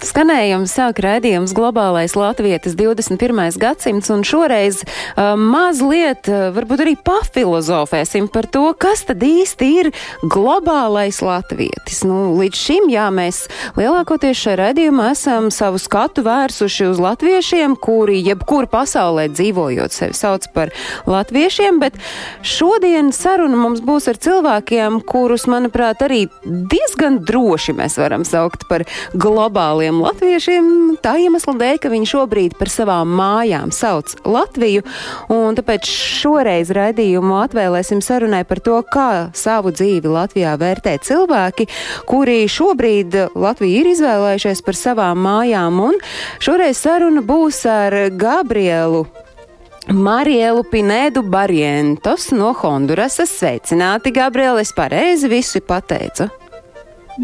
Skanējums sāk raidījums Globālais Latvijas 21. gadsimts, un šoreiz uh, mazliet, uh, varbūt arī pafilozofēsim par to, kas tad īsti ir globālais latvietis. Nu, līdz šim, jā, mēs lielākoties šajā raidījumā esam savu skatu vērsuši uz latviešiem, kuri jebkur pasaulē dzīvojot sevi sauc par latviešiem, bet šodien saruna mums būs ar cilvēkiem, kurus, manuprāt, arī diezgan droši mēs varam saukt par globāliem daudziem latviešiem tā iemesla dēļ, ka viņi šobrīd par savām mājām sauc Latviju, tāpēc šoreiz raidījumu atvēlēsim sarunai par to, kā savu dzīvi Latvijā vērtē cilvēki, kuri šobrīd Latviju ir izvēlējušies par savām mājām, un šoreiz saruna būs ar Gabrielu. Marielu Pinēdu Barrientos no Hondurasas. Sveicināti, Gabriela, es pareizi visu pateicu.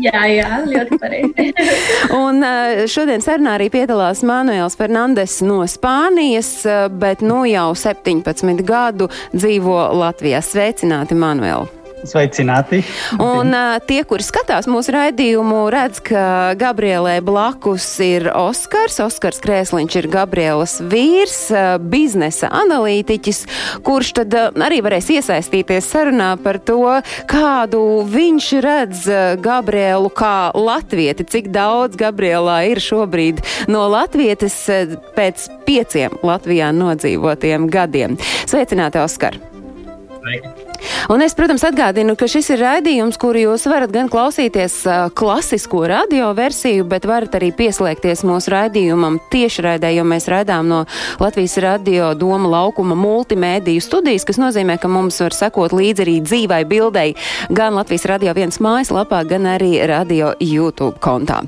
Jā, jā, ļoti pareizi. un šodien sarunā arī piedalās Manuēls Fernandes no Spānijas, bet nu jau 17 gadu dzīvo Latvijā. Sveicināti, Manuēl! Sveicināti! Un tie, kuri skatās mūsu raidījumu, redz, ka Gabrielē blakus ir Oskars. Oskars Krēsliņš ir Gabrielas vīrs, biznesa analītiķis, kurš tad arī varēs iesaistīties sarunā par to, kādu viņš redz Gabrielu kā latvieti, cik daudz Gabrielā ir šobrīd no latvietes pēc pieciem Latvijā nodzīvotiem gadiem. Sveicināti, Oskar! Sveiki. Un es, protams, atgādinu, ka šis ir raidījums, kuru jūs varat gan klausīties klasisko radio versiju, bet varat arī pieslēgties mūsu raidījumam tiešraidē, jo mēs raidām no Latvijas radio doma laukuma multimēdiju studijas, kas nozīmē, ka mums var sekot līdzi arī dzīvai bildei gan Latvijas radio viens mājaslapā, gan arī radio YouTube kontā.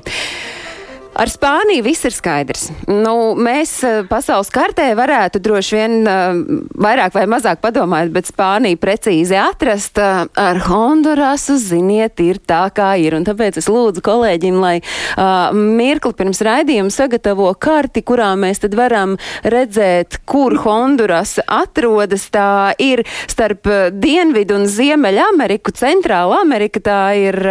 Ar Spāniju viss ir skaidrs. Nu, mēs eh, pasaules kartē varētu droši vien uh, vairāk vai mazāk padomāt, bet Spāniju precīzi atrast uh, ar Hondurasu, ziniet, ir tā, kā ir. Un tāpēc es lūdzu kolēģim, lai uh, mirkli pirms raidījuma sagatavo karti, kurā mēs tad varam redzēt, kur Honduras atrodas. Tā ir starp Dienvidu un Ziemeļa Ameriku, Centrāla Amerika. Tā ir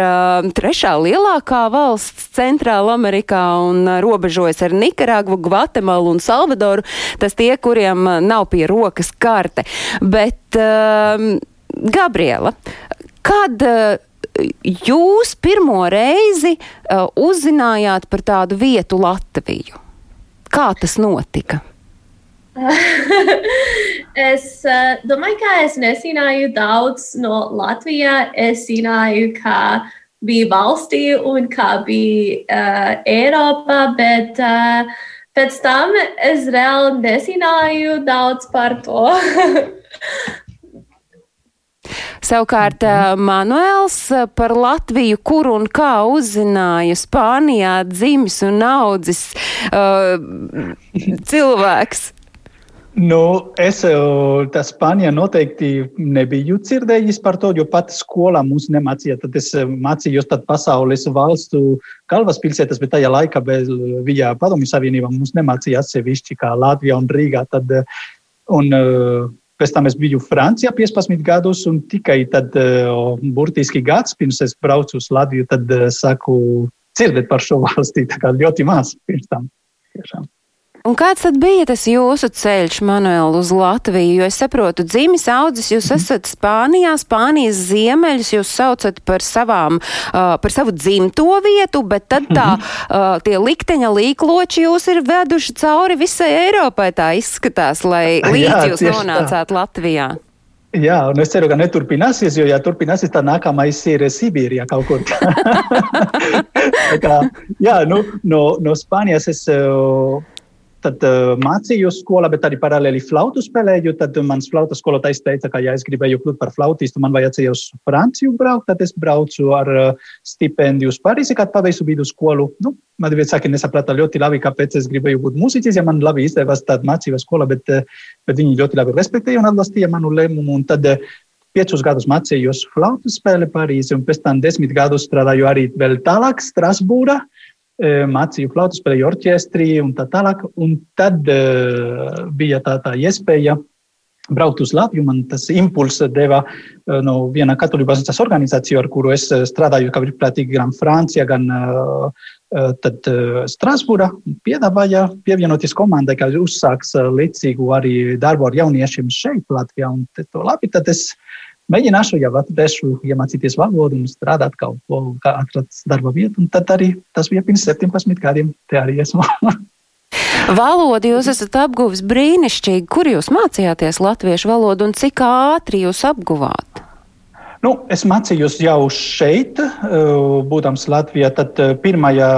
trešā lielākā valsts Centrāla Amerikā un uh, robežojas ar Nikaragvu, Gvatemalu un Salvadoru. Tas tie, kuriem uh, nav pie rokas karte. Bet, uh, Gabriela, kad uh, jūs pirmo reizi uh, uzzinājāt par tādu vietu Latviju? Kā tas notika? es uh, domāju, ka es nezināju daudz no Latvijas. Es zināju, ka bija valstī un kā bija uh, Eiropa, bet uh, pēc tam es reāli nezināju daudz par to. Savukārt Manuēls par Latviju, kur un kā uzzināja Spānijā dzimis un audzis uh, cilvēks. Nu, es tā Spānijā noteikti nebiju dzirdējis par to, jo pat skolā mums nemācīja. Tad es mācījos tad pasaules valstu galvaspilsētas, bet tajā laikā bija Padomju Savienībā mums nemācīja atsevišķi kā Latvija un Rīgā. Tad, un, Pēc tam es biju Francijā 15 gadus, un tikai tad, burtiski gads pirms es braucu uz Latviju, tad sāku dzirdēt par šo valsti. Ļoti maz pirms tam. Tiešām. Un kāds tad bija tas jūsu ceļš, Manuēl, uz Latviju? Jo es saprotu, dzimis audzis, jūs mhm. esat Spānijā, Spānijas ziemeļus, jūs saucat par savām, uh, par savu dzimto vietu, bet tad tā, mhm. uh, tie likteņa līkloči jūs ir veduši cauri visai Eiropai, tā izskatās, lai līdz jūs nonācāt. Latvijā. Jā, un es ceru, ka neturpināsies, jo, ja turpināsies, tad nākamais ir Sibīrijā kaut kur. kā, jā, nu, no, no Spānijas es uh, Tad uh, mācījos skolā, bet arī paralēli flautu spēlēju. Tad mans flautas skolotājs teica, ka, ja es gribēju kļūt par flautistu, man vajadzēja uz Franciju braukt. Tad es braucu ar uh, stipendiju uz Parīzi, kad pabeigu vidusskolu. Nu, man sāki nesaprata ļoti labi, kāpēc es gribēju būt mūziķis. Ja man labi izdevās tāda mācība skolā, bet, uh, bet viņi ļoti labi respektēja un atbalstīja manu lēmumu. Un tad, uh, piecus gadus mācījos flautu spēli Parīzē, un pēc tam desmit gadus strādāju arī vēl tālāk Strasbūrā. Mācīju flautu spēli orķestrī un tā tālāk. Un tad bija tā, tā iespēja braukt uz Latviju. Man tas impulss deva no viena katoļu baznīcas organizācija, ar kuru es strādāju kā brīvprātīgi gan Francijā, gan tad Strasbūrā. Piedāvāja pievienoties komandai, kas uzsāks līdzīgu arī darbu ar jauniešiem šeit, Latvijā. Un to labi, tad es mēģināšu jau atradēšu iemācīties valodu un strādāt kaut ko, kā atrast darba vietu. Un tad arī tas bija pirms 17 gadiem. Te arī esmu. Valodu jūs esat apguvis brīnišķīgi. Kur jūs mācījāties latviešu valodu un cik ātri jūs apguvāt? Nu, es mācījos jau šeit, eh, būdams Latvijā. Tad eh, pirmajā,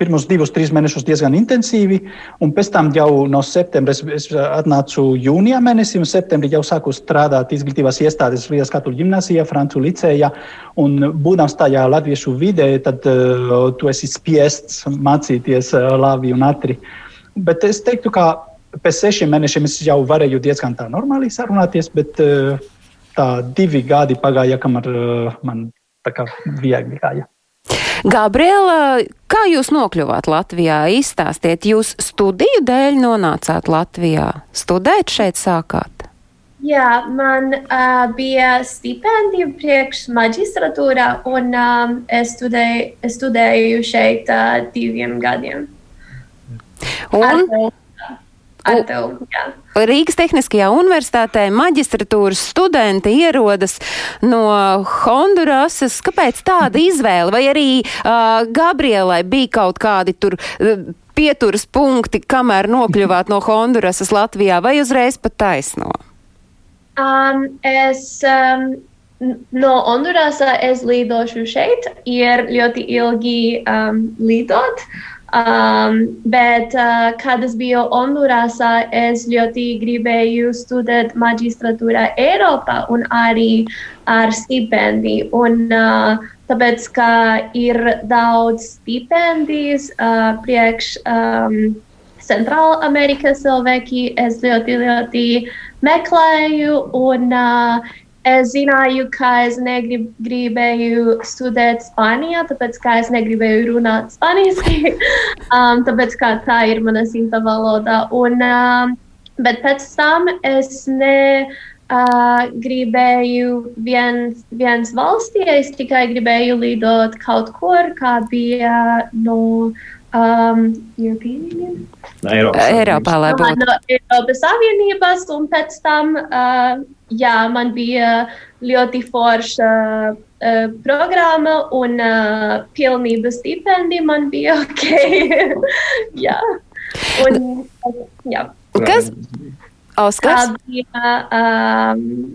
pirmos divus, trīs mēnešus diezgan intensīvi, un pēc tam jau no septembra es atnācu jūnijā mēnesī, un septembrī jau sāku strādāt izglītības iestādes Rīgas katoļu ģimnāzijā, Francu licējā, un būdams tajā latviešu vidē, tad uh, tu esi spiests mācīties uh, labi un ātri. Bet es teiktu, ka pēc sešiem mēnešiem es jau varēju diezgan tā normāli sarunāties, bet uh, tā divi gadi pagāja, kamēr uh, man tā kā viegli gāja. Gabriela, kā jūs nokļuvāt Latvijā? Izstāstiet, jūs studiju dēļ nonācāt Latvijā. Studēt šeit sākāt? Jā, man uh, bija stipendija priekš maģistratūrā, un um, es, studēju, es studēju šeit uh, diviem gadiem. Un? Ar, ar tev, jā. Rīgas Tehniskajā universitātē maģistratūras studenti ierodas no Hondurasas. Kāpēc tāda izvēle? Vai arī uh, Gabrielai bija kaut kādi tur uh, pieturas punkti, kamēr nokļuvāt no Hondurasas Latvijā, vai uzreiz pat taisno? Um, es um, no Hondurasa es lidošu šeit. Ir ļoti ilgi um, lidot. Um, bet, uh, kad es biju Hondurasā, es ļoti gribēju studēt maģistratūrā Eiropā un arī ar stipendiju. Un, uh, tāpēc, ka ir daudz stipendijas uh, priekš um, Centrāla Amerikas cilvēki, es ļoti, ļoti meklēju un uh, Es zināju, ka es negribēju studēt Spānijā, tāpēc ka es negribēju runāt spāniski. um, tāpēc kā tā ir mana simta valoda. Un, um, bet pēc tam es ne. Uh, gribēju viens, viens valstī, es tikai gribēju lidot kaut kur, kā bija no um, Eiropā, Eiropā lai būtu. No Eiropas Savienības, un pēc tam uh, jā, man bija ļoti forša uh, programma un uh, pilnība stipendija man bija ok. jā. Un, jā. Kas? Oskars? Bija, um,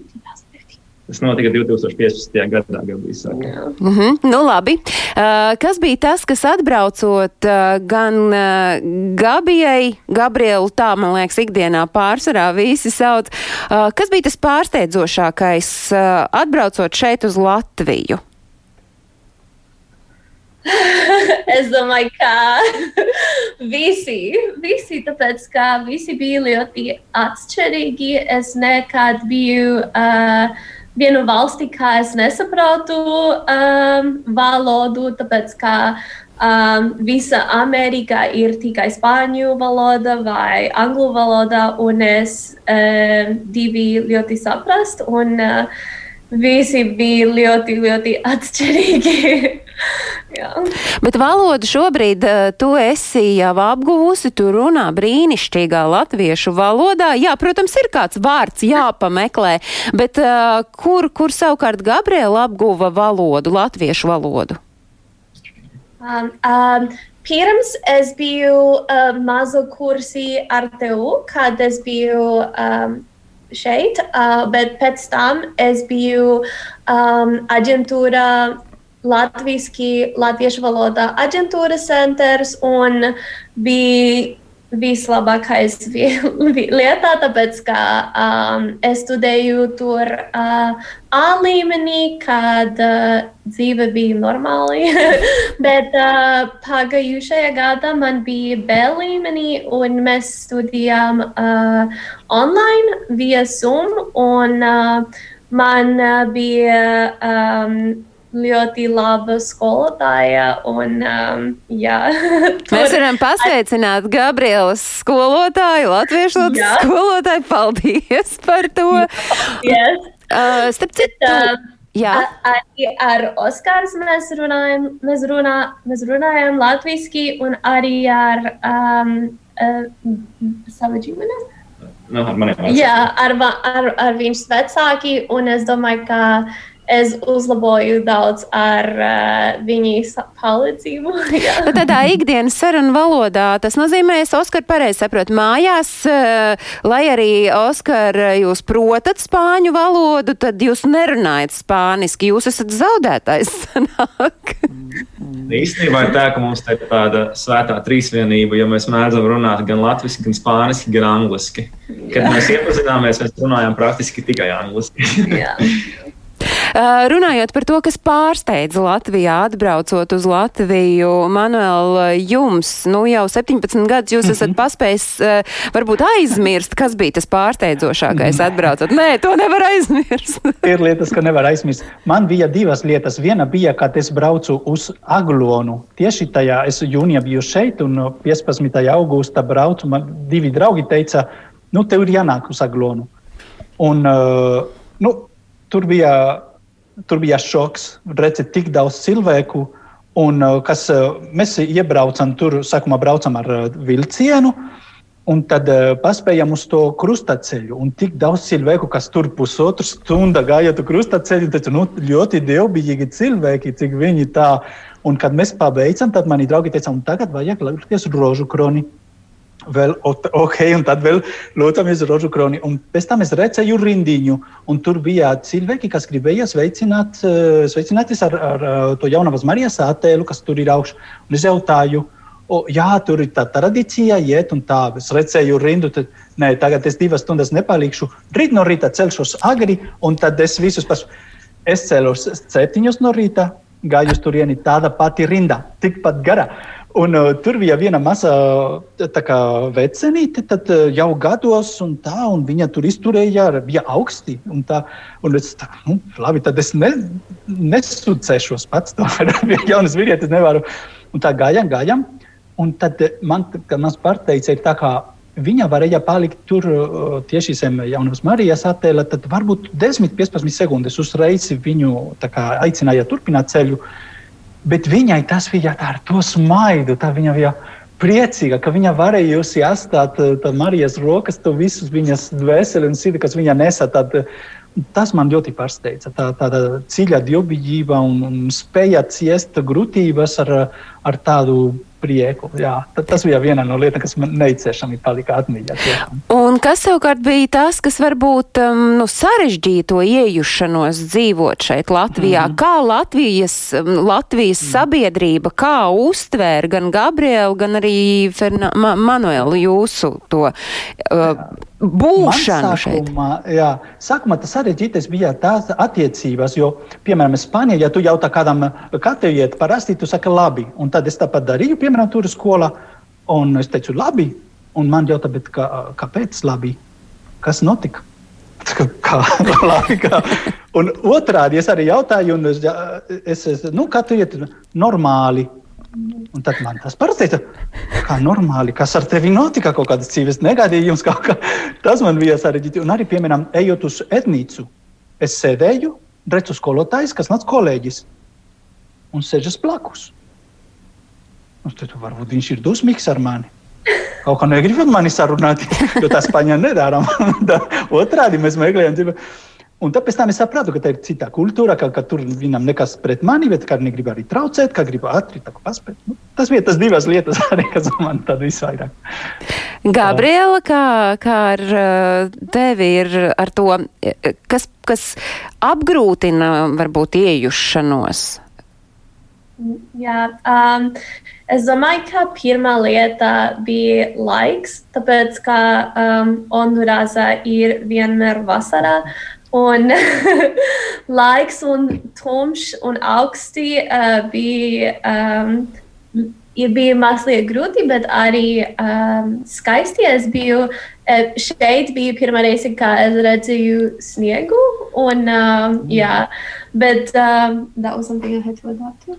Tas notika 2015. gadā, jau bija sākums. Mm -hmm, nu, labi. Uh, kas bija tas, kas atbraucot uh, gan uh, Gabijai, Gabrielu, tā man liekas, ikdienā pārsvarā visi sauc. Uh, kas bija tas pārsteidzošākais uh, atbraucot šeit uz Latviju? es domāju, ka visi, visi, tāpēc, ka visi bija ļoti atšķirīgi. Es nekad biju uh, vienu valsti, kā es nesaprotu um, valodu, tāpēc ka um, visa Amerika ir tikai spāņu valoda vai angļu valoda, un es um, divi ļoti saprast, un uh, visi bija ļoti, ļoti atšķirīgi. Bet valodu šobrīd uh, tu esi jau apguvusi, tu runā brīnišķīgā latviešu valodā. Jā, protams, ir kāds vārds jāpameklē, bet uh, kur, kur savukārt Gabriela apguva valodu, latviešu valodu? Um, um, pirms es biju uh, mazu kursi ar tevi, kad es biju um, šeit, uh, bet pēc tam es biju um, aģentūra Latvijski, latviešu valodā aģentūras centrs un bija vislabākais lietā, tāpēc, ka um, es studēju tur uh, A līmenī, kad uh, dzīve bija normāli, bet uh, pagājušajā gadā man bija B līmenī un mēs studējām uh, online via Zoom un uh, man uh, bija um, ļoti laba skolotāja. Un, um, jā, Mēs varam pasveicināt Gabrielas skolotāju, latviešu Jā. skolotāju. Paldies par to! yes. Uh, starp citu, Um, jā. Arī ar Oskars mēs runājam, mēs runā, mēs runājam latviski un arī ar um, uh, savu ģimeni. Nu, ar. Jā, ar, ar, ar viņas vecāki, un es domāju, ka es uzlaboju daudz ar uh, viņas palīdzību. Jā. Bet tādā ikdienas sarunu valodā tas nozīmē, es Oskar pareizi saprotu, mājās, eh, lai arī Oskar jūs protat spāņu valodu, tad jūs nerunājat spāniski, jūs esat zaudētājs. sanāk. Īstenībā ir tā, ka mums te ir tāda svētā trīsvienība, jo mēs mēdzam runāt gan latviešu, gan spāniski, gan angliski. Kad mēs iepazināmies, mēs runājām praktiski tikai angliski. Uh, Runājot par to, kas pārsteidza Latvijā, atbraucot uz Latviju, Manuel, jums, nu jau 17 gadus jūs esat paspējis uh, varbūt aizmirst, kas bija tas pārsteidzošākais atbraucot. Nē, to nevar aizmirst. Ir lietas, ka nevar aizmirst. Man bija divas lietas. Viena bija, kad es braucu uz Aglonu. Tieši tajā es jūnijā biju šeit, un 15. augustā braucu. Man divi draugi teica, nu, tev ir jānāk uz Aglonu. Un, uh, nu, tur, bija, tur bija šoks, redzēt tik daudz cilvēku. Un, uh, kas, uh, mēs iebraucam tur, sākumā braucam ar uh, vilcienu, Un tad uh, paspējām uz to krustaceļu. Un tik daudz cilvēku, kas tur pusotru stundu gāja uz krustaceļu, teica, nu, ļoti dievbijīgi cilvēki, cik viņi tā. Un kad mēs pabeidzam, tad mani draugi teica, tagad vajag lūgties rožu kroni. Vēl, ok, un tad vēl lūdzamies rožu kroni. Un pēc tam es redzēju rindiņu, un tur bija cilvēki, kas gribēja sveicināt, eh, sveicināties ar, ar, ar to jaunavas Marijas attēlu, kas tur ir augšā. Un es jautāju, O, jā, tur ir tā tradīcija, iet un tā. Es redzēju rindu, tad nē, tagad es divas stundas nepalīkšu. Rīt no rīta celšos agri, un tad es visus pas... Es cēlos septiņos no rīta, gāju uz turieni tāda pati rinda, tikpat gara. Un uh, tur bija viena maza vecenīte, tad uh, jau gados, un tā, un viņa tur izturēja, bija augsti. Un tā, un es tā, nu, labi, tad es ne, nesūdzēšos pats, tomēr bija jaunas vīrietis, nevaru. Un tā gājām, gājām. Un tad eh, man, kad mans partners ir tā kā viņa varēja palikt tur uh, tieši zem Jaunas Marijas attēla, tad varbūt 10-15 sekundes uzreiz viņu kā, aicināja turpināt ceļu. Bet viņai tas bija ar to smaidu, viņa bija priecīga, ka viņa varēja atstāt uh, tā Marijas rokas, to visus viņas dvēseli un sirdi, kas viņa nesa. Tad, uh, tas man ļoti pārsteidza. Tā, tāda dziļa dievbijība un, un spēja ciest grūtības ar, ar tādu prieku. Jā, tas bija viena no lietām, kas man neizciešami palika atmiņā. Un kas savukārt bija tas, kas varbūt um, nu, sarežģīja to iejušanos dzīvot šeit Latvijā? Mm. Kā Latvijas, um, Latvijas mm. sabiedrība, kā uztvēra gan Gabriela, gan arī Ferna Ma Manuela jūsu to uh, būšanu Man šeit? sākumā, jā, sākumā tas sarežģītais bija tās attiecības, jo, piemēram, Spānijā, ja tu jautā kādam, kā tev iet, parasti tu saki labi, un tad es tāpat darīju, piemēram, tur skolā, un es teicu labi, un man jautā, kā, kāpēc labi? Kas notika? Kā, labi, kā. Un otrādi es arī jautāju, un es, es, es nu, kā tu iet normāli? Un tad man tas teica, kā normāli, kas ar tevi notika, kaut kādas dzīves negadījums, kā. Tas man bija sarežģīti. Un arī, piemēram, ejot uz etnīcu, es sēdēju, redzu skolotājs, kas nāc kolēģis un sēžas blakus. Un tad varbūt viņš ir dusmīgs ar mani. Kaut kā negrib ar mani sarunāt, jo tā Spāņā nedara. Otrādi mēs meklējam dzīvi. Un tāpēc tam es sapratu, ka tā ir cita kultūra, ka, ka tur viņam nekas pret mani, bet kā negrib arī traucēt, kā grib ātri tā paspēt. Nu, tas bija tas divas lietas arī, kas man tad visvairāk. Gabriela, kā, kā ar tevi ir ar to, eh, kas, kas apgrūtina varbūt iejušanos? Jā, um, es domāju, ka pirmā lieta bija laiks, tāpēc ka um, Hondurāzā ir vienmēr vasarā. Un laiks un tumšs un augsti uh, bija, um, bija mazliet grūti, bet arī um, skaisti. Es biju šeit, bija pirmā reize, kad es redzēju sniegu. Un, um, jā, bet um, that was something I had to adapt to.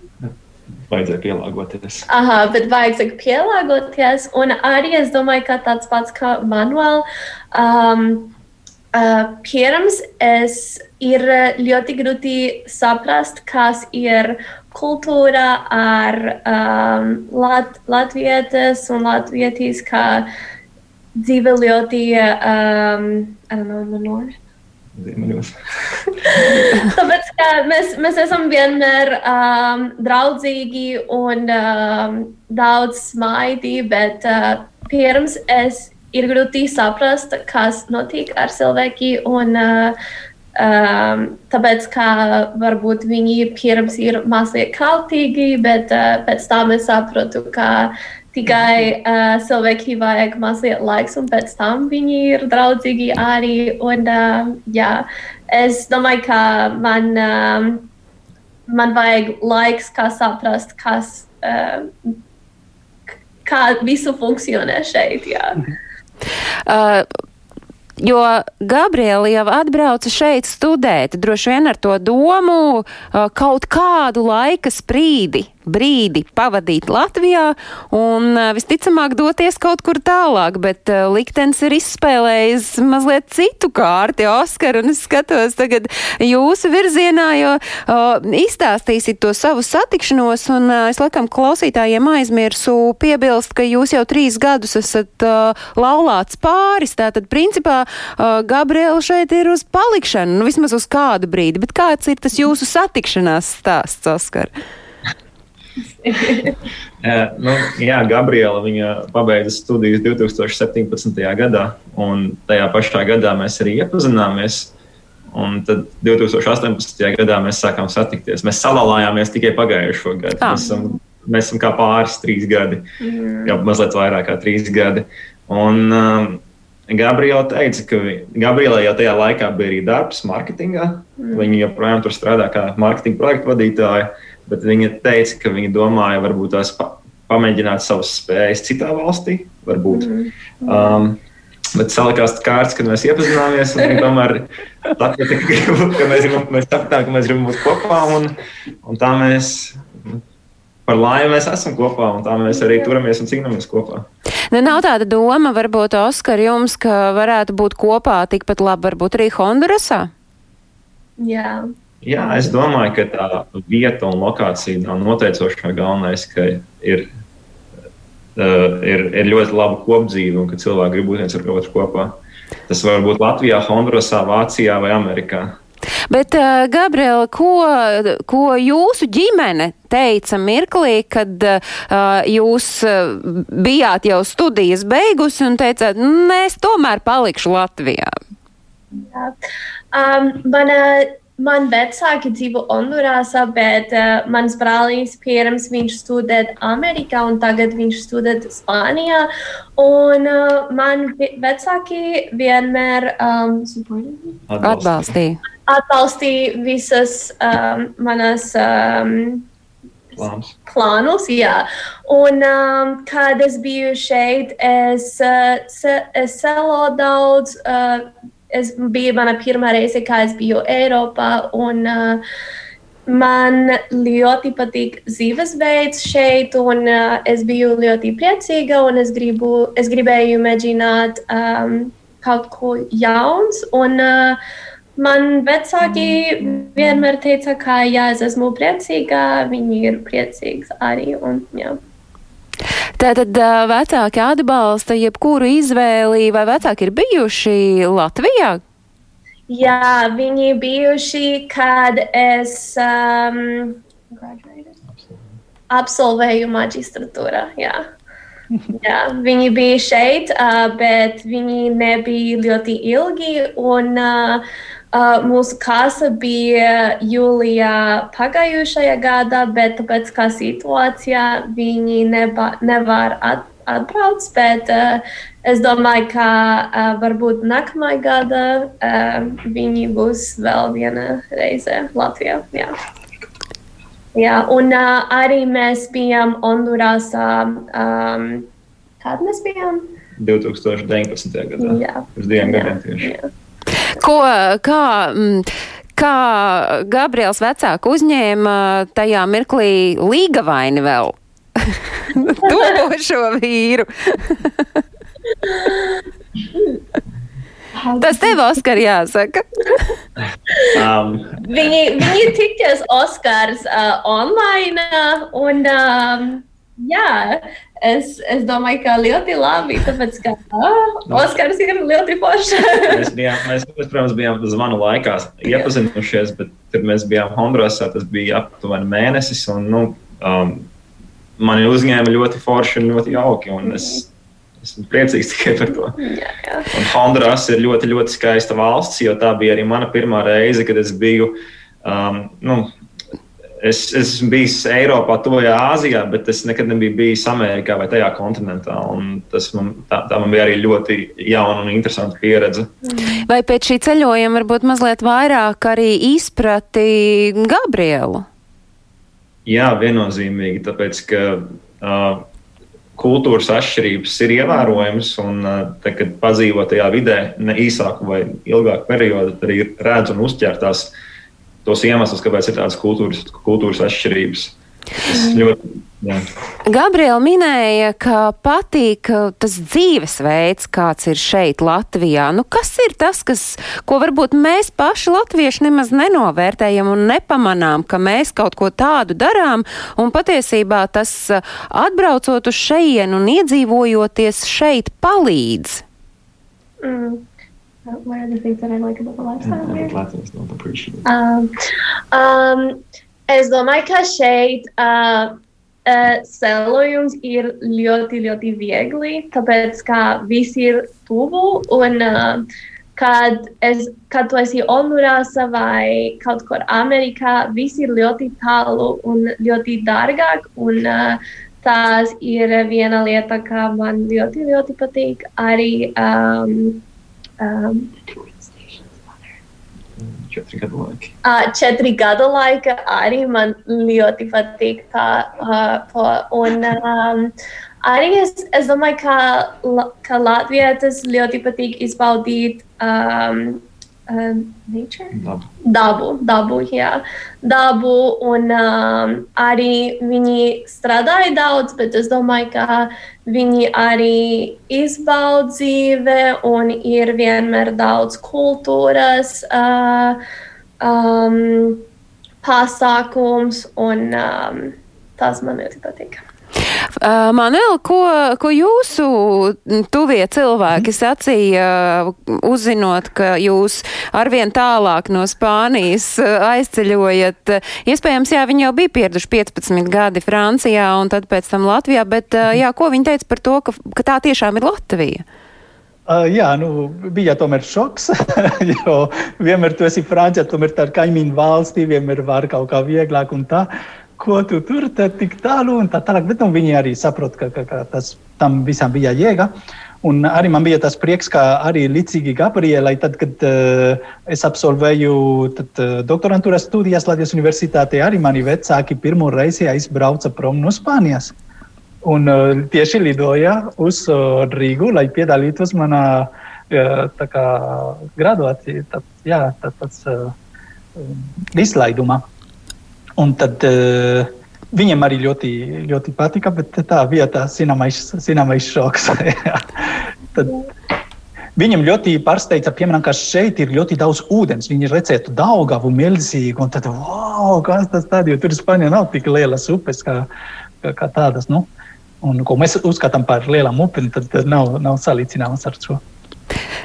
Vajadzēja pielāgoties. Aha, bet vajag saka, pielāgoties. Un arī es domāju, ka tāds pats kā manuāli. Um, uh, pirms es ir ļoti grūti saprast, kas ir kultūra ar um, lat, latvietis un latvietis, kā dzīve ļoti, um, I don't know, minor. Ziemeļos. Tāpēc mēs, mēs esam vienmēr um, draudzīgi un um, daudz smaidi, bet uh, pirms es ir grūti saprast, kas notiek ar cilvēki. Un, uh, um, tāpēc, ka varbūt viņi pirms ir mazliet kautīgi, bet uh, pēc tam es saprotu, ka tikai uh, cilvēki vajag mazliet laiks, un pēc tam viņi ir draudzīgi arī. Un, uh, jā, es domāju, ka man, um, man vajag laiks, kā saprast, kas, uh, kā visu funkcionē šeit. Jā. Uh, Jo Gabriela jau atbrauca šeit studēt, droši vien ar to domu uh, kaut kādu laika sprīdi brīdi pavadīt Latvijā un visticamāk doties kaut kur tālāk, bet liktenis ir izspēlējis mazliet citu kārti, Oskar, un es skatos tagad jūsu virzienā, jo o, izstāstīsit to savu satikšanos, un es laikam klausītājiem aizmirsu piebilst, ka jūs jau trīs gadus esat uh, laulāts pāris, tātad principā uh, Gabriela šeit ir uz palikšanu, nu vismaz uz kādu brīdi, bet kāds ir tas jūsu satikšanās stāsts, Oskar? nu, jā, Gabriela pabeidza studijas 2017. gadā, un tajā pašā gadā mēs arī iepazināmies. Un tad 2018. gadā mēs sākām satikties. Mēs salalājāmies tikai pagājušo gadu. Ah. Mēs, esam, mēs esam kā pāris, trīs gadi, mm. jau mazliet vairāk kā trīs gadi. Un, um, Gabriela teica, ka Gabriela jau tajā laikā bija arī darbs mārketingā. Mm. Viņa joprojām tur strādā kā mārketinga projektu vadītāja. Uh, bet viņa teica, ka viņa domāja, varbūt tās pa, pamēģināt savas spējas citā valstī. Varbūt. Mm. Um, Bet salikās kārtas, kad mēs iepazināmies. Tomēr tā, ka, ka mēs, gribam, mēs sapratām, ka mēs gribam būt kopā. Un, un tā mēs par laimi mēs esam kopā, un tā mēs arī turamies un cīnāmies kopā. Nu, nav tāda doma, varbūt, Oskar, jums, ka varētu būt kopā tikpat labi, varbūt arī Hondurasā? Jā. Jā, es domāju, ka tā vieta un lokācija nav noteicošā. Galvenais, ka ir, uh, ir, ir ļoti laba kopdzīve un ka cilvēki grib būt viens ar otru kopā. Tas var būt Latvijā, Hondurasā, Vācijā vai Amerikā. Bet, uh, Gabriela, ko, ko jūsu ģimene teica mirklī, kad uh, jūs bijāt jau studijas beigusi un teicāt, nē, es tomēr palikšu Latvijā? Jā. Um, mana Man vecāki dzīvo Hondurasā, bet uh, mans brālis pirms viņš studēja Amerikā un tagad viņš studē Spānijā. Un uh, man vecāki vienmēr um, atbalstīja. Atbalstīja visas um, manas. Um, Plānus. Plānus, jā. Un, um, kad es biju šeit, es, uh, es selo daudz. Uh, es bija mana pirmā reize, kad es biju Eiropā. Un, uh, Man ļoti patīk dzīvesveids šeit, un uh, es biju ļoti priecīga. Es, gribu, es gribēju mēģināt um, kaut ko jauns. Un, uh, man vecāki vienmēr teica, ka ja es esmu priecīga, viņi ir priecīgi arī. Un, jā. Tātad vecāki atbalsta jebkuru izvēli, vai vecāki ir bijuši Latvijā? Jā, viņi bijuši, kad es um, absolvēju maģistratūru. Jā. Jā, viņi bija šeit, uh, bet viņi nebija ļoti ilgi. Un, uh, Uh, mūsu kāsa bija jūlijā pagājušajā gadā, bet tāpēc kā situācijā viņi neba, nevar at, atbrauc. Bet uh, es domāju, ka uh, varbūt nākamā gada uh, viņi būs vēl viena reize Latvijā. Jā. Jā, un uh, arī mēs bijām Hondurasā. Um, kad mēs bijām? 2019. gadā. Jā, pirms diviem gadiem tieši. Jā. Ko, kā, mm, kā Gabriels vecāku uzņēma tajā mirklī līgavaini vēl? Topošo vīru. Tas tev, Oskar, jāsaka. Um, Viņi, viņi tikties Oskars uh, online, uh, un um, jā, es, es domāju, ka ļoti labi, tāpēc, ka uh, Oskars ir ļoti foršs. mēs, bijām, mēs, protams, bijām zvanu laikā iepazinušies, bet tur mēs bijām Hondurasā. Tas bija aptuveni mēnesis. Un, nu, um, mani uzņēma ļoti forši un ļoti jauki. Un es esmu priecīgs tikai par to. jā, jā. Un Honduras ir ļoti, ļoti skaista valsts, jo tā bija arī mana pirmā reize, kad es biju. Um, nu, es, es esmu bijis Eiropā, Tuvajā Āzijā, bet es nekad nebiju bijis Amerikā vai tajā kontinentā. un Tas man, tā, tā man bija arī ļoti jauna un interesanta pieredze. Vai pēc šī ceļojuma varbūt mazliet vairāk arī izprati Gabrielu? Jā, viennozīmīgi, tāpēc ka uh, kultūras atšķirības ir ievērojamas. Un, uh, tad, kad padzīvo tajā vidē ne īsāku vai ilgāku periodu, tad arī redz un uztver tās tos iemeslus, kāpēc ir tādas kultūras, kultūras atšķirības. Tas ļoti, jā. Gabriela minēja, ka patīk uh, tas dzīvesveids, kāds ir šeit Latvijā. Nu, kas ir tas, kas, ko varbūt mēs paši latvieši nemaz nenovērtējam un nepamanām, ka mēs kaut ko tādu darām, un patiesībā tas uh, atbraucot uz šejienu un iedzīvojoties šeit palīdz. Mm. What are the things that I like about the lifestyle here? Latvijas don't appreciate. Um, um, es domāju, ka šeit uh, uh, ceļojums ir ļoti, ļoti viegli, tāpēc ka viss ir tuvu. Un, uh, kad, es, kad tu esi Hondurasā vai kaut kur Amerikā, viss ir ļoti tālu un ļoti dārgāk. Un, uh, tās ir viena lieta, kas man ļoti, ļoti patīk. Arī um, um, Četri gadu laiki. Uh, četri gadu laika arī man ļoti patīk. Tā, uh, to, un, um, arī es, es domāju, ka, la- ka Latvijas ļoti patīk izbaudīt um, um, nature. Labi. Dabu, dabu, jā, dabu, un um, arī viņi strādāja daudz, bet es domāju, ka viņi arī izbauda dzīve un ir vienmēr daudz kultūras uh, um, pasākums, un um, tas man ļoti patīk. Uh, Manuel, ko, ko jūsu tuvie cilvēki sacīja, uzzinot, ka jūs arvien tālāk no Spānijas uh, aizceļojat? Iespējams, jā, viņi jau bija pieraduši 15 gadi Francijā un tad pēc tam Latvijā, bet uh, jā, ko viņi teica par to, ka, ka tā tiešām ir Latvija? Uh, jā, nu, bija tomēr šoks, jo vienmēr tu esi Francijā, tomēr tā ir kaimiņu valstī, vienmēr var kaut kā vieglāk un tā. Ko tu tur tad tik tālu un tā tālāk, bet nu, viņi arī saprot, ka, ka, ka tas tam visam bija jēga. Un arī man bija tas prieks, ka arī līdzīgi Gabrielai, tad, kad uh, es absolvēju tad, uh, doktorantūras studijas Latvijas universitātē, arī mani vecāki pirmo reizi aizbrauca prom no Spānijas. Un uh, tieši lidoja uz uh, Rīgu, lai piedalītos manā uh, graduācijā, tad, jā, tad, tāds uh, izlaidumā. Un tad uh, viņam arī ļoti, ļoti patika, bet tā bija tā zināmais, zināmais šoks. tad, Viņam ļoti pārsteidza, piemēram, ka šeit ir ļoti daudz ūdens. Viņi redzētu Daugavu milzīgu, un tad, wow, kas tas tāds, jo tur Spānijā nav tik lielas upes kā, kā, kā tādas, nu, un ko mēs uzskatām par lielām upēm, tad nav, nav salīdzināmas ar šo.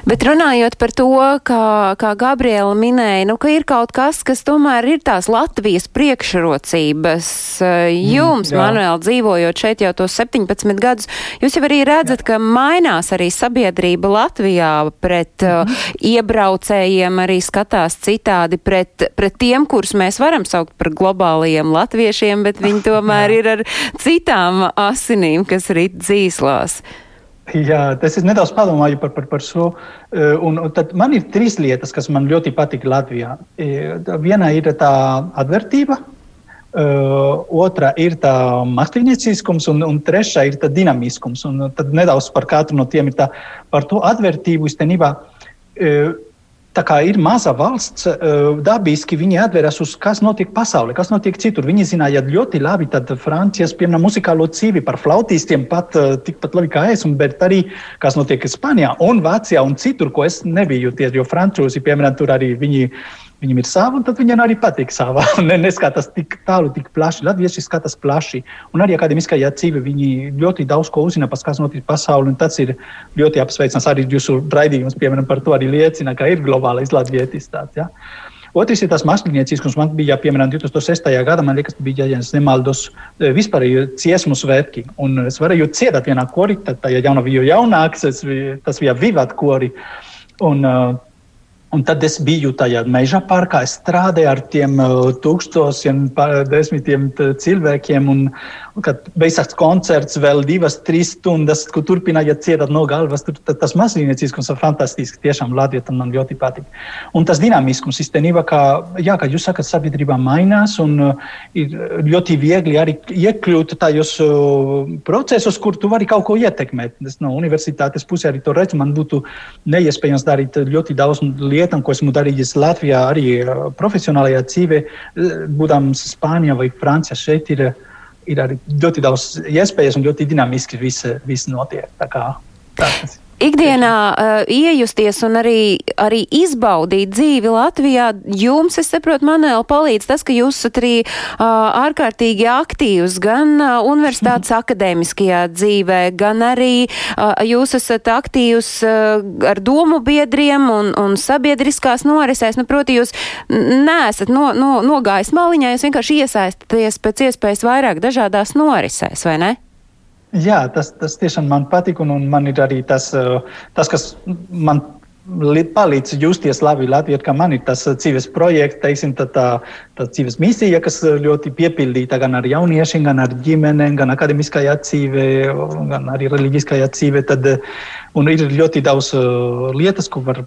Bet runājot par to, kā, kā Gabriela minēja, nu, ka ir kaut kas, kas tomēr ir tās Latvijas priekšrocības. Jums, jā. Manuēl, dzīvojot šeit jau tos 17 gadus, jūs jau arī redzat, ka mainās arī sabiedrība Latvijā pret uh, iebraucējiem, arī skatās citādi pret, pret tiem, kurus mēs varam saukt par globālajiem latviešiem, bet viņi tomēr ir ar citām asinīm, kas rit dzīslās. Jā, tas es nedaudz padomāju par, par, par šo. Eh, Un, un man ir trīs lietas, kas man ļoti patīk Latvijā. Eh, Viena ir tā atvērtība, eh, otra ir tā mākslinieciskums, un, un trešā ir tā dinamiskums. Un tad nedaudz par katru no tiem ir tā, par to atvērtību īstenībā. Tā kā ir maza valsts, dabiski viņi atveras uz kas notiek pasaulē, kas notiek citur. Viņi zināja ļoti labi, tad Francijas, piemēram, muzikālo cīvi par flautīstiem pat tikpat labi kā es, un, bet arī kas notiek Spānijā un Vācijā un citur, ko es nebiju tie, jo frančūzi, piemēram, tur arī viņi Viņam ir sava, un tad viņam arī patīk sava. Ne, neskatās tik tālu, tik plaši. Latvieši skatās plaši. Un arī akadēmiskajā dzīvē viņi ļoti daudz ko uzzina par kas notiek pasaulē. Tas ir ļoti apsveicams. Arī jūsu raidījums, piemēram, par to arī liecina, ka ir globālais latvietis. Tāds, ja? Otrs ir tas mākslinieciskums. Man bija, piemēram, 2006. gadā, man liekas, bija, ja nemaldos, vispār ciesmu svētki. Un es varēju ciedāt vienā korī, tad tajā jaunā bija jaunāks, tas bija Vivat kori. Un, uh, Un tad es biju tajā meža parkā, es strādāju ar tiem uh, tūkstošiem, desmitiem cilvēkiem. Un, kad beidzās koncerts, vēl divas, trīs stundas, kur turpināja cietāt no galvas. Tur, tas mazlietiskums ir fantastisks. Tiešām Latvijā man ļoti patīk. Un tas dinamiskums īstenībā, kā, jā, kā jūs sakat, sabiedrība mainās un uh, ir ļoti viegli arī iekļūt tajos procesos, kur tu vari kaut ko ietekmēt. Es no universitātes pusē arī to redzu. Man būtu neiespējams darīt ļoti daudz lietu, ko esmu darījis Latvijā, arī uh, profesionālajā dzīvē, būdams Spānijā vai Francijā. Šeit ir ir arī ļoti daudz iespējas un ļoti dinamiski viss, viss notiek. Tā kā, tā, tas ikdienā uh, iejusties un arī, arī izbaudīt dzīvi Latvijā, jums, es saprotu, Manuēl, palīdz tas, ka jūs esat arī uh, ārkārtīgi aktīvs gan uh, universitātes mm. akadēmiskajā dzīvē, gan arī uh, jūs esat aktīvs uh, ar domu biedriem un, un sabiedriskās norisēs. Nu, proti, jūs neesat no, no, nogājis maliņā, jūs vienkārši iesaistaties pēc iespējas vairāk dažādās norisēs, vai ne? Jā, tas, tas tiešām man patīk, un, un man ir arī tas, uh, tas kas man palīdz justies labi Latvijā, ka man ir tas dzīves projekts, teiksim, tā, tā, tā dzīves misija, kas uh, ļoti piepildīta gan ar jauniešiem, gan ar ģimenēm, gan akademiskajā dzīvē, gan arī reliģiskajā dzīvē. Tad, un ir ļoti daudz lietas, ko var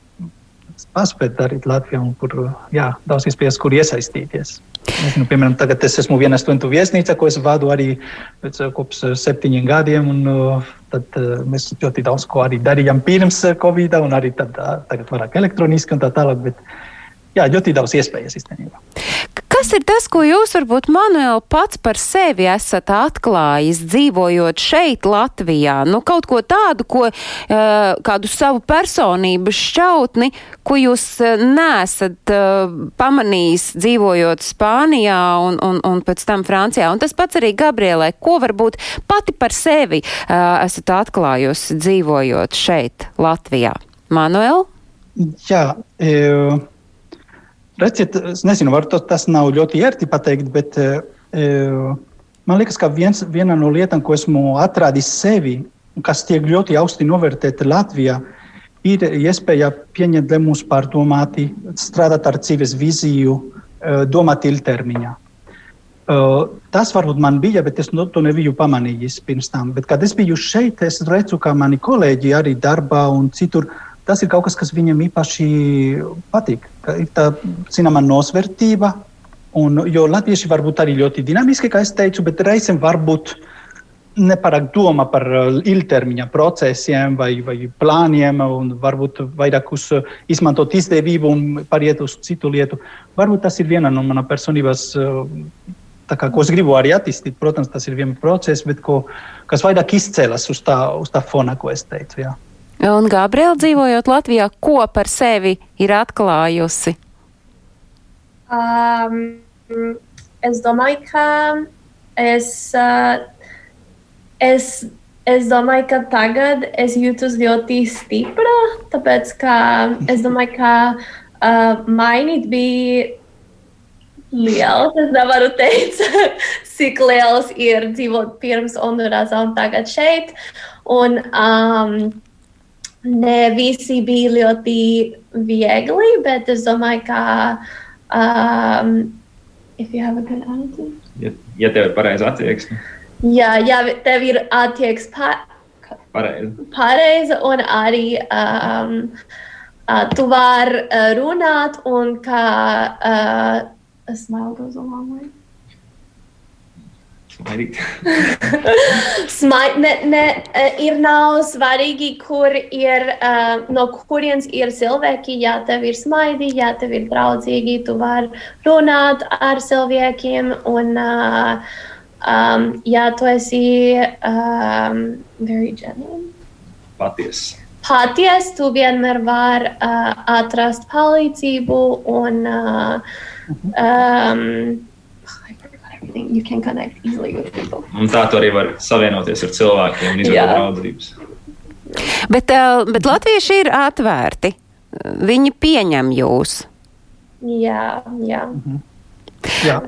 paspēt darīt Latvijā, un kur jā, daudz iespējas, kur iesaistīties. Nezinu, piemēram, tagad es esmu viena stundu viesnīca, ko es vadu arī pēc kopš septiņiem gadiem. Un, tad uh, mēs ļoti daudz ko arī darījām pirms Covid, un arī tad, tagad vairāk elektroniski un tā tālāk. Bet, jā, ļoti daudz iespējas īstenībā. Kas ir tas, ko jūs varbūt, Manuēl, pats par sevi esat atklājis, dzīvojot šeit, Latvijā? Nu, kaut ko tādu, ko, uh, kādu savu personības šķautni, ko jūs uh, nesat uh, pamanījis dzīvojot Spānijā un, un, un pēc tam Francijā. Un tas pats arī Gabrielē, ko varbūt pati par sevi esat atklājusi dzīvojot šeit, Latvijā. Manuēl? Jā. E Redziet, es nezinu, varbūt tas nav ļoti ērti pateikt, bet uh, man liekas, ka viens, viena no lietām, ko esmu atradis sevi, kas tiek ļoti augsti novērtēta Latvijā, ir iespēja pieņemt lēmumus pārdomāti, strādāt ar dzīves vīziju, uh, domāt ilgtermiņā. Tas varbūt man bija, bet es to nebiju pamanījis pirms tam. Bet, kad es biju šeit, es redzu, ka mani kolēģi arī darbā un citur uh, tas ir kaut kas, kas viņam īpaši patīk. Ir tā zināmā nosvērtība, un, jo latvieši var būt arī ļoti dinamiski, kā es teicu, bet reizēm varbūt nepārāk domā par uh, ilgtermiņa procesiem vai, vai plāniem, un varbūt vairāk uz uh, izmantot izdevību un pāriet uz citu lietu. Varbūt tas ir viena no manas personības. Uh, kā, ko es gribu arī attīstīt, protams, tas ir viens process, bet ko, kas vairāk izcēlas uz tā, uz tā fona, ko es teicu. Jā. Un Gabriela dzīvojot Latvijā, ko par sevi ir atklājusi? Um, es domāju, ka es, uh, es, es domāju, ka tagad es jūtos ļoti stipra, tāpēc ka es domāju, ka uh, mainīt bija liels. Es nevaru teikt, cik liels ir dzīvot pirms Hondurasā un tagad šeit. Un, um, ne visi bija ļoti viegli, bet es domāju, ka. Um, if you have a good attitude. Ja, ja tev ir pareiza attieksme. Jā, ja tev ir attieksme pa, pareiza. pareiza un arī um, uh, tu vari runāt un ka uh, a smile goes a long way. Smaidīt. Smai, ne, ne, eh, ir nav svarīgi, kur ir, uh, no kurienes ir cilvēki. Ja tev ir smaidi, ja tev ir draudzīgi, tu vari runāt ar cilvēkiem. Un, uh, um, ja tu esi um, very genuine. Patiesi. Patiesi, tu vienmēr vari uh, atrast palīdzību un uh, um, everything. You can connect easily with people. Un tā tu arī vari savienoties ar cilvēkiem un izveidot draudzības. Bet, eh, bet latvieši ir atvērti. Viņi pieņem jūs. Jā, jā. Jā.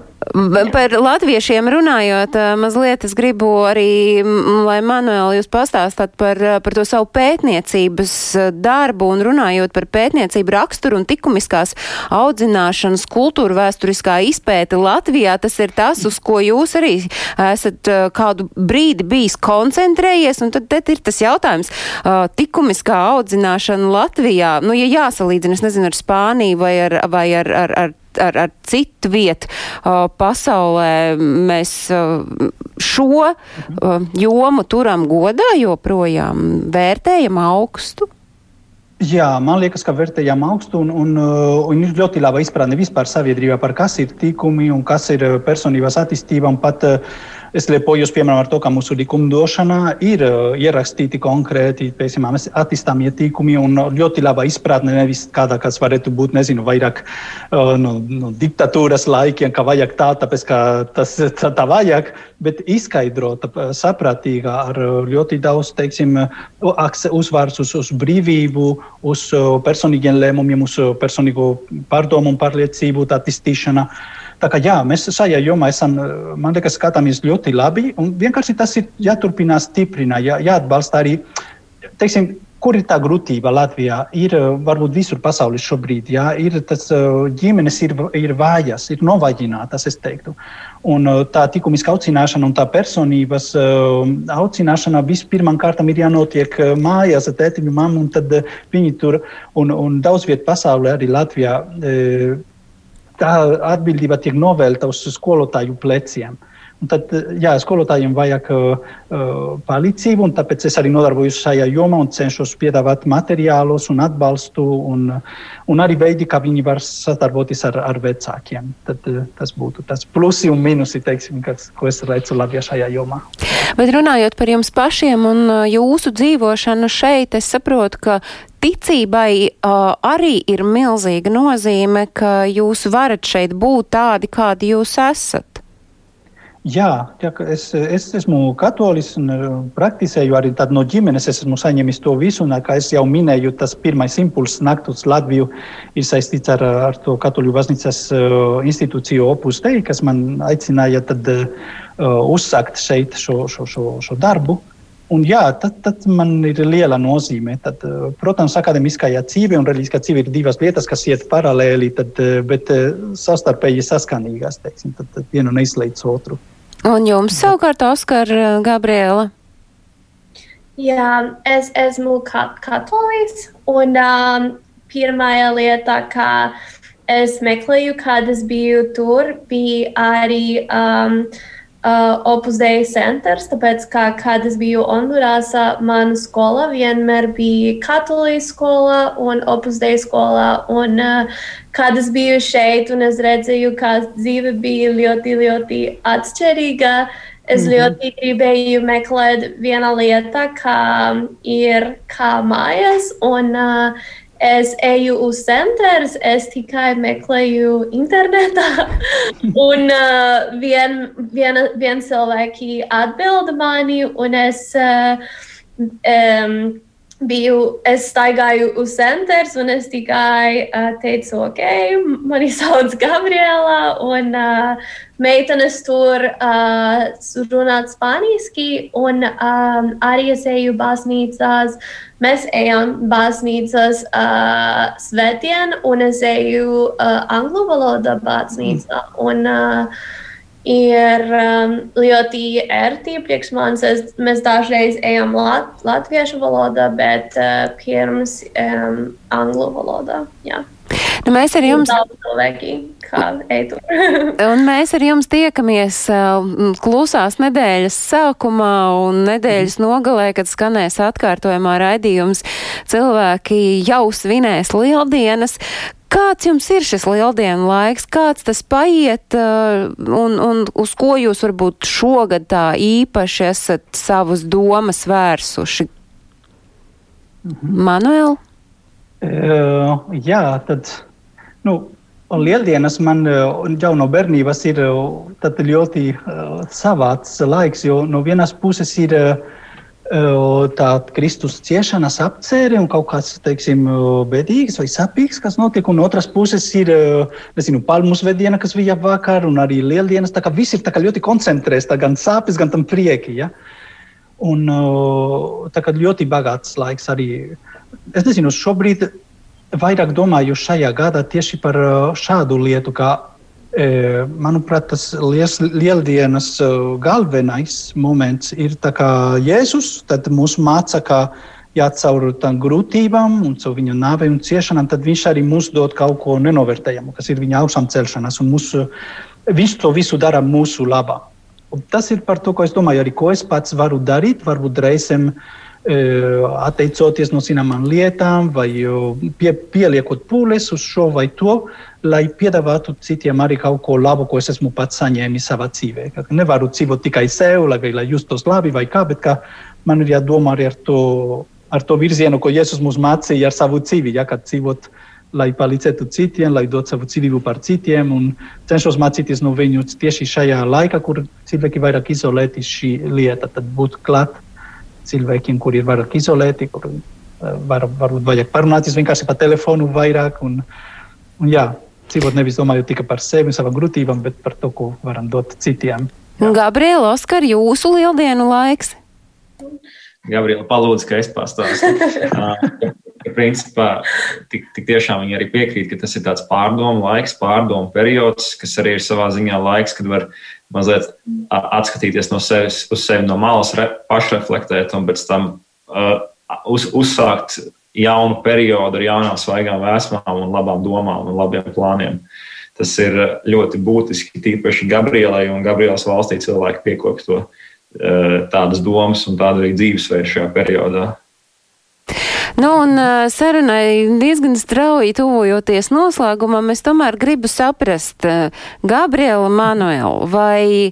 Par latviešiem runājot, mazliet es gribu arī, lai Manuēl jūs pastāstāt par, par to savu pētniecības darbu un runājot par pētniecību raksturu un likumiskās audzināšanas kultūra vēsturiskā izpēte Latvijā. Tas ir tas, uz ko jūs arī esat kādu brīdi bijis koncentrējies. Un tad, tad ir tas jautājums, likumiskā audzināšana Latvijā, nu, ja jāsalīdzina, es nezinu, ar Spāniju vai ar, vai ar, ar, ar ar, ar citu vietu uh, pasaulē mēs uh, šo uh, jomu turam godā joprojām, vērtējam augstu. Jā, man liekas, ka vērtējām augstu un, un, un ir ļoti laba izpratne vispār sabiedrībā par kas ir tikumi un kas ir personības attīstība. Un pat uh, es lepojos, piemēram, ar to, ka mūsu likumdošanā ir uh, ierakstīti konkrēti, piemēram, mēs attīstām ietīkumi un ļoti laba izpratne, nevis kāda, kas varētu būt, nezinu, vairāk uh, no, no diktatūras laikiem, ka vajag tā, tāpēc, ka tas tā, tā vajag, bet izskaidrota, uh, saprātīga ar ļoti daudz, teiksim, uzsvars uz, uz brīvību, uz personīgiem lēmumiem, uz personīgo pārdomu un pārliecību attīstīšanu. Tā kā jā, mēs šajā jomā esam, man liekas, skatāmies ļoti labi. Un vienkārši tas ir jāturpina stiprināt, jā, jāatbalsta arī, teiksim, kur ir tā grūtība Latvijā. Ir uh, varbūt visur pasaulē šobrīd, jā, ir tas uh, ģimenes ir, ir vājas, ir novājinātas, es teiktu. Un uh, tā likumiska audzināšana un tā personības audzināšana vispirmām kārtām ir jānotiek mājās ar tētiņu, mammu, un tad viņi tur un, un daudz vietu pasaulē, arī Latvijā, tā atbildība tiek novēlta uz skolotāju pleciem. Un tad, jā, skolotājiem vajag uh, palīdzību, un tāpēc es arī nodarbojos šajā jomā un cenšos piedāvāt materiālus un atbalstu, un, un arī veidi, kā viņi var sadarboties ar, ar vecākiem. Tad, uh, tas būtu tas plusi un mīnusi, teiksim, kas, ko es redzu Latvijā šajā jomā. Bet runājot par jums pašiem un uh, jūsu dzīvošanu šeit, es saprotu, ka ticībai uh, arī ir milzīga nozīme, ka jūs varat šeit būt tādi, kādi jūs esat. Jā, jā es, es esmu katolis un uh, praktizēju arī no ģimenes. Es esmu saņēmis to visu, un, kā es jau minēju, tas pirmais impulss nakt uz Latviju ir saistīts ar, ar to katoļu baznīcas uh, institūciju Opus Dei, kas man aicināja tad, uh, uzsākt šeit šo, šo, šo, šo darbu. Un, jā, tad, tad man ir liela nozīme. Tad, protams, akadēmiskajā dzīve un reliģiskā dzīve ir divas lietas, kas iet paralēli, tad, bet savstarpēji saskanīgas. Teiksim, tad, tad vienu neizslēdz otru. Un jums savukārt, Oskar, uh, Gabriela? Jā, es esmu ka- katolis. Un um, pirmā lieta, kā es meklēju, kad es biju tur, bija arī um, uh, Opus Dei centrs. Tāpēc, kā, kad es biju Hondurasā, mana skola vienmēr bija katoliska skola un Opus Dei skola. Un, uh, kad es biju šeit un es redzēju, ka dzīve bija ļoti, ļoti atšķirīga. Es Mhm. ļoti gribēju meklēt vienu lietu, kā ir kā mājas, un uh, es eju uz centrus, es tikai meklēju internetā, un uh, vien, viena, vien cilvēki atbilda mani, un es uh, um, biju, es staigāju uz centrs, un es tikai uh, teicu, ok, mani sauc Gabriela, un uh, meitenes tur uh, runā spāniski, un um, arī es eju baznīcās. Mēs ejam baznīcas uh, svētdien, un es eju uh, angļu valodā baznīcā. Un, uh, ir um, ļoti ērti priekš manis. Es- Mēs dažreiz ejam lat, latviešu valodā, bet uh, pirms um, angļu valodā. Jā. Nu, mēs ar jums. Un mēs ar jums tiekamies uh, klusās nedēļas sākumā un nedēļas nogalē, kad skanēs atkārtojumā raidījums. Cilvēki jau svinēs lieldienas. Kāds jums ir šis lieldienu laiks, kāds tas paiet un, un uz ko jūs varbūt šogad tā īpaši esat savus domas vērsuši? Mhm. Manuēl? Uh, jā, tad, nu, Lieldienas man jau no bērnības ir ļoti uh, savāds laiks, jo no vienas puses ir uh, tā Kristus ciešanas apcēre un kaut kāds, teiksim, bēdīgs vai sapīgs, kas notiek, un otras puses ir, nezinu, palmu svētdiena, kas bija vakar, un arī lieldienas, tā kā viss ir ļoti koncentrēts, gan sāpes, gan tam prieki, ja? Un tā kā ļoti bagāts laiks arī. Es nezinu, šobrīd vairāk domāju šajā gadā tieši par šādu lietu, kā Manuprāt, tas liels, lieldienas galvenais moments ir Jēzus. Tad mūs māca, ka jā, caur tām grūtībām un caur viņa nāvei un ciešanām, tad viņš arī mums dod kaut ko nenovērtējamu, kas ir viņa augšām celšanās. Mūsu, viņš to visu dara mūsu labā. Un tas ir par to, ko es domāju, arī ko es pats varu darīt. Varbūt reizēm uh, atteicoties no zināmām lietām, vai pie, pieliekot pūles uz šo vai to, lai piedāvātu citiem arī kaut ko labu, ko es esmu pats saņēmis savā dzīvē. Nevaru dzīvot tikai sev, lai, lai justos labi vai kā, bet kā man ir jādomā arī ar to, ar to virzienu, ko Jēzus mums mācīja ar savu dzīvi, ja, lai palīdzētu citiem, lai dot savu dzīvību par citiem cenšos mācīties no viņu tieši šajā laikā, kur cilvēki vairāk izolēti šī lieta, tad būt klāt cilvēkiem, kuri ir vairāk izolēti, kur var, varbūt vajag parunāties vienkārši pa telefonu vairāk. Un, un jā, dzīvot nevis domājot tikai par sevi un savām grūtībām, bet par to, ko varam dot citiem. Gabriela, Oskar, jūsu lieldienu laiks? Gabriela, palūdzu, ka es pastāstu. Principā tik, tik tiešām viņi arī piekrīt, ka tas ir tāds pārdomu laiks, pārdomu periods, kas arī ir savā ziņā laiks, kad var mazliet atskatīties no sevis, uz sevi no malas, re, pašreflektēt un pēc tam uh, uz, uzsākt jaunu periodu ar jaunām, svaigām vēsmām un labām domām un labiem plāniem. Tas ir ļoti būtiski, tīpaši Gabrielai un Gabrielas valstī cilvēki piekopja to tādas domas un tādu arī dzīvesveidu šajā periodā. Nu, un sarunai diezgan strauji tuvojoties noslēgumam, es tomēr gribu saprast, Gabriela Manuela, vai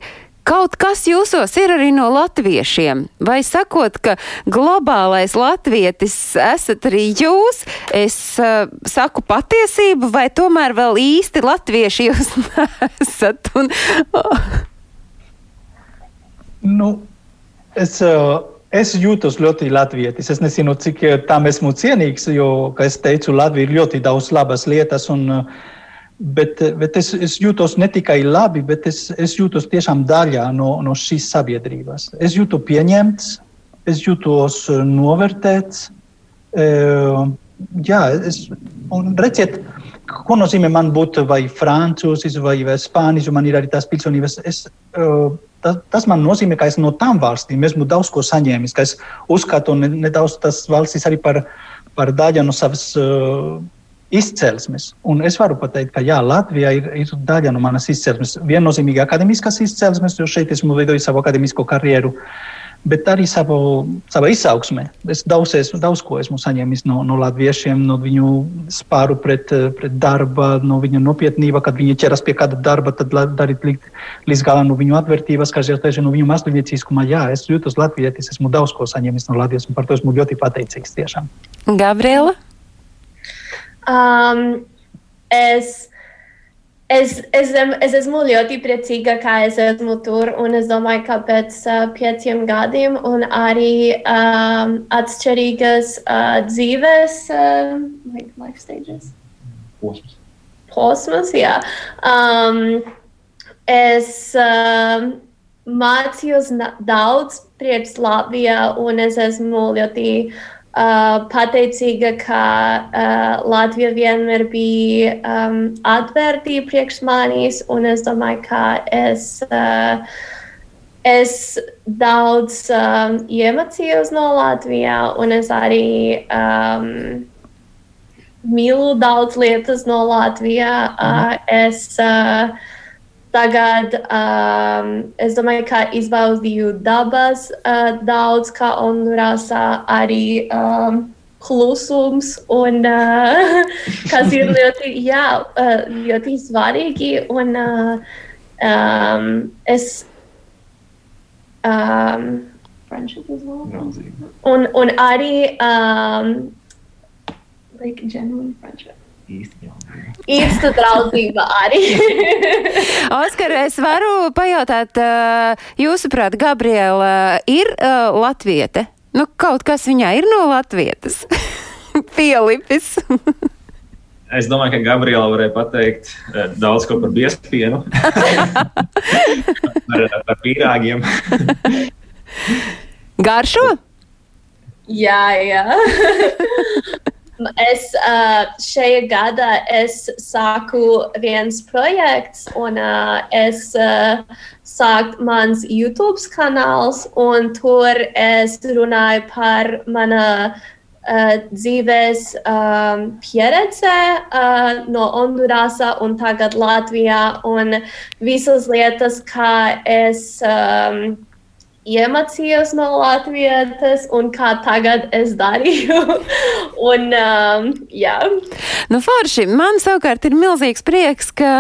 kaut kas jūsos ir arī no latviešiem? Vai sakot, ka globālais latvietis esat arī jūs, es uh, saku patiesību, vai tomēr vēl īsti latvieši jūs nesat? Un, oh. Nu, es, es jūtos ļoti latvietis. Es nezinu, cik tam esmu cienīgs, jo, kā es teicu, Latvija ir ļoti daudz labas lietas. Un, bet, bet es, es jūtos ne tikai labi, bet es, es jūtos tiešām daļā no, no šīs sabiedrības. Es jūtu pieņemts, es jūtos novērtēts. Jā, es, un redziet, ko nozīmē man būt vai francūzis vai, vai spānis, jo man ir arī tās pilsonības. Es, tas, tas man nozīmē, ka es no tām valstīm esmu daudz ko saņēmis, ka es uzskatu nedaudz tas valstis arī par, par daļu no savas uh, izcelsmes. Un es varu pateikt, ka jā, Latvija ir, ir daļa no manas izcelsmes. Viennozīmīgi akadēmiskas izcelsmes, jo šeit esmu veidojis savu akadēmisko karjeru. Uh, bet arī savu, savā izaugsmē. Es daudz, esmu, daudz ko esmu saņēmis no, no latviešiem, no viņu spāru pret, pret darba, no viņa nopietnība, kad viņi ķeras pie kāda darba, tad darīt līdz, līdz galam no viņu atvērtības, kas jau tieši no viņu mākslinieciskuma. Jā, es jūtos latvietis, esmu daudz ko saņēmis no Latvijas, un par to esmu ļoti pateicīgs tiešām. Gabriela? Um, es Es, es, es esmu ļoti priecīga, ka es esmu tur, un es domāju, ka pēc uh, pieciem gadiem un arī um, atšķirīgas uh, dzīves uh, like life stages. Posms. Posms, jā. Um, es uh, mācījos daudz priekš Latvijā, un es esmu ļoti Uh, pateicīga, ka uh, Latvija vienmēr bija um, atvērta priekš manis, un es domāju, ka es, uh, es daudz um, iemācījos no Latvijas, un es arī um, mīlu daudz lietas no Latvijas. Uh, es uh, tagad, um, es domāju, ka izbaudīju dabas uh, daudz, kā Hondurasā arī. Um, klusums, un, uh, kas ir ļoti, jā, uh, ļoti svarīgi. Un, uh, um, es um, friendship as well. Un, un arī um, like genuine friendship. Īsta draudzība arī. Oskar, es varu pajautāt, jūsuprāt, Gabriela ir uh, latviete? Nu, kaut kas viņā ir no latvietas. Pielipis. Es domāju, ka Gabriela varēja pateikt daudz ko par biespienu, par, par pīrāgiem. Garšo? Jā, jā. Es šajā gadā es sāku viens projekts, un es sāku mans YouTube kanāls, un tur es runāju par mana dzīves um, pieredze uh, no Hondurasa un tagad Latvijā, un visas lietas, kā es. Um, iemācījos no Latvijas, un kā tagad es darīju. un, um, jā. Nu, forši, man savukārt ir milzīgs prieks, ka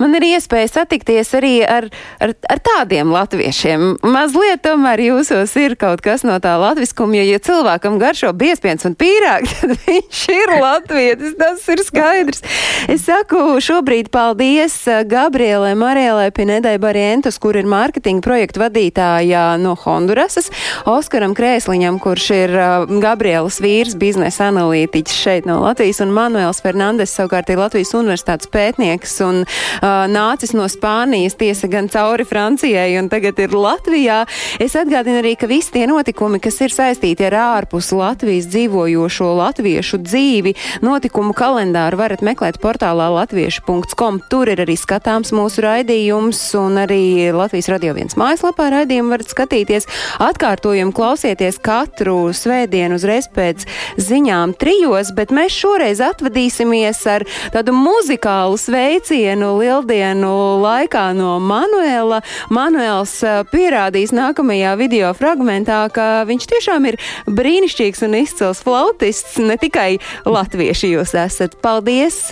man ir iespēja satikties arī ar, ar, ar tādiem latviešiem. Mazliet tomēr jūsos ir kaut kas no tā latviskuma, jo, ja cilvēkam garšo biespiens un pīrāgi, tad viņš ir latvietis, tas ir skaidrs. Es saku šobrīd paldies Gabrielai Marielai Pinedai Barientus, kur ir mārketinga projektu vadītāja no Hondurasas, Oskaram Krēsliņam, kurš ir uh, Gabrielas vīrs, biznesa analītiķis šeit no Latvijas, un Manuels Fernandes savukārt ir Latvijas universitātes pētnieks un uh, nācis no Spānijas, tiesa gan cauri Francijai, un tagad ir Latvijā. Es atgādinu arī, ka visi tie notikumi, kas ir saistīti ar ārpus Latvijas dzīvojošo latviešu dzīvi, notikumu kalendāru varat meklēt portālā latviešu.com. Tur ir arī skatāms mūsu raidījums, un arī Latvijas radio viens mājaslapā raidījumu varat skatīties. Atkārtojumu klausieties katru svētdienu uzreiz pēc ziņām trijos, bet mēs šoreiz atvadīsimies ar tādu muzikālu sveicienu lieldienu laikā no Manuela. Manuels pierādīs nākamajā video fragmentā, ka viņš tiešām ir brīnišķīgs un izcils flautists, ne tikai latvieši jūs esat. Paldies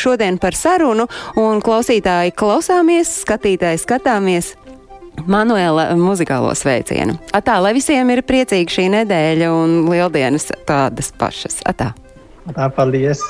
šodien par sarunu un klausītāji klausāmies, skatītāji skatāmies. Manuela muzikālo sveicienu. Atā, lai visiem ir priecīga šī nedēļa un lieldienas tādas pašas. Atā. Atā, paldies!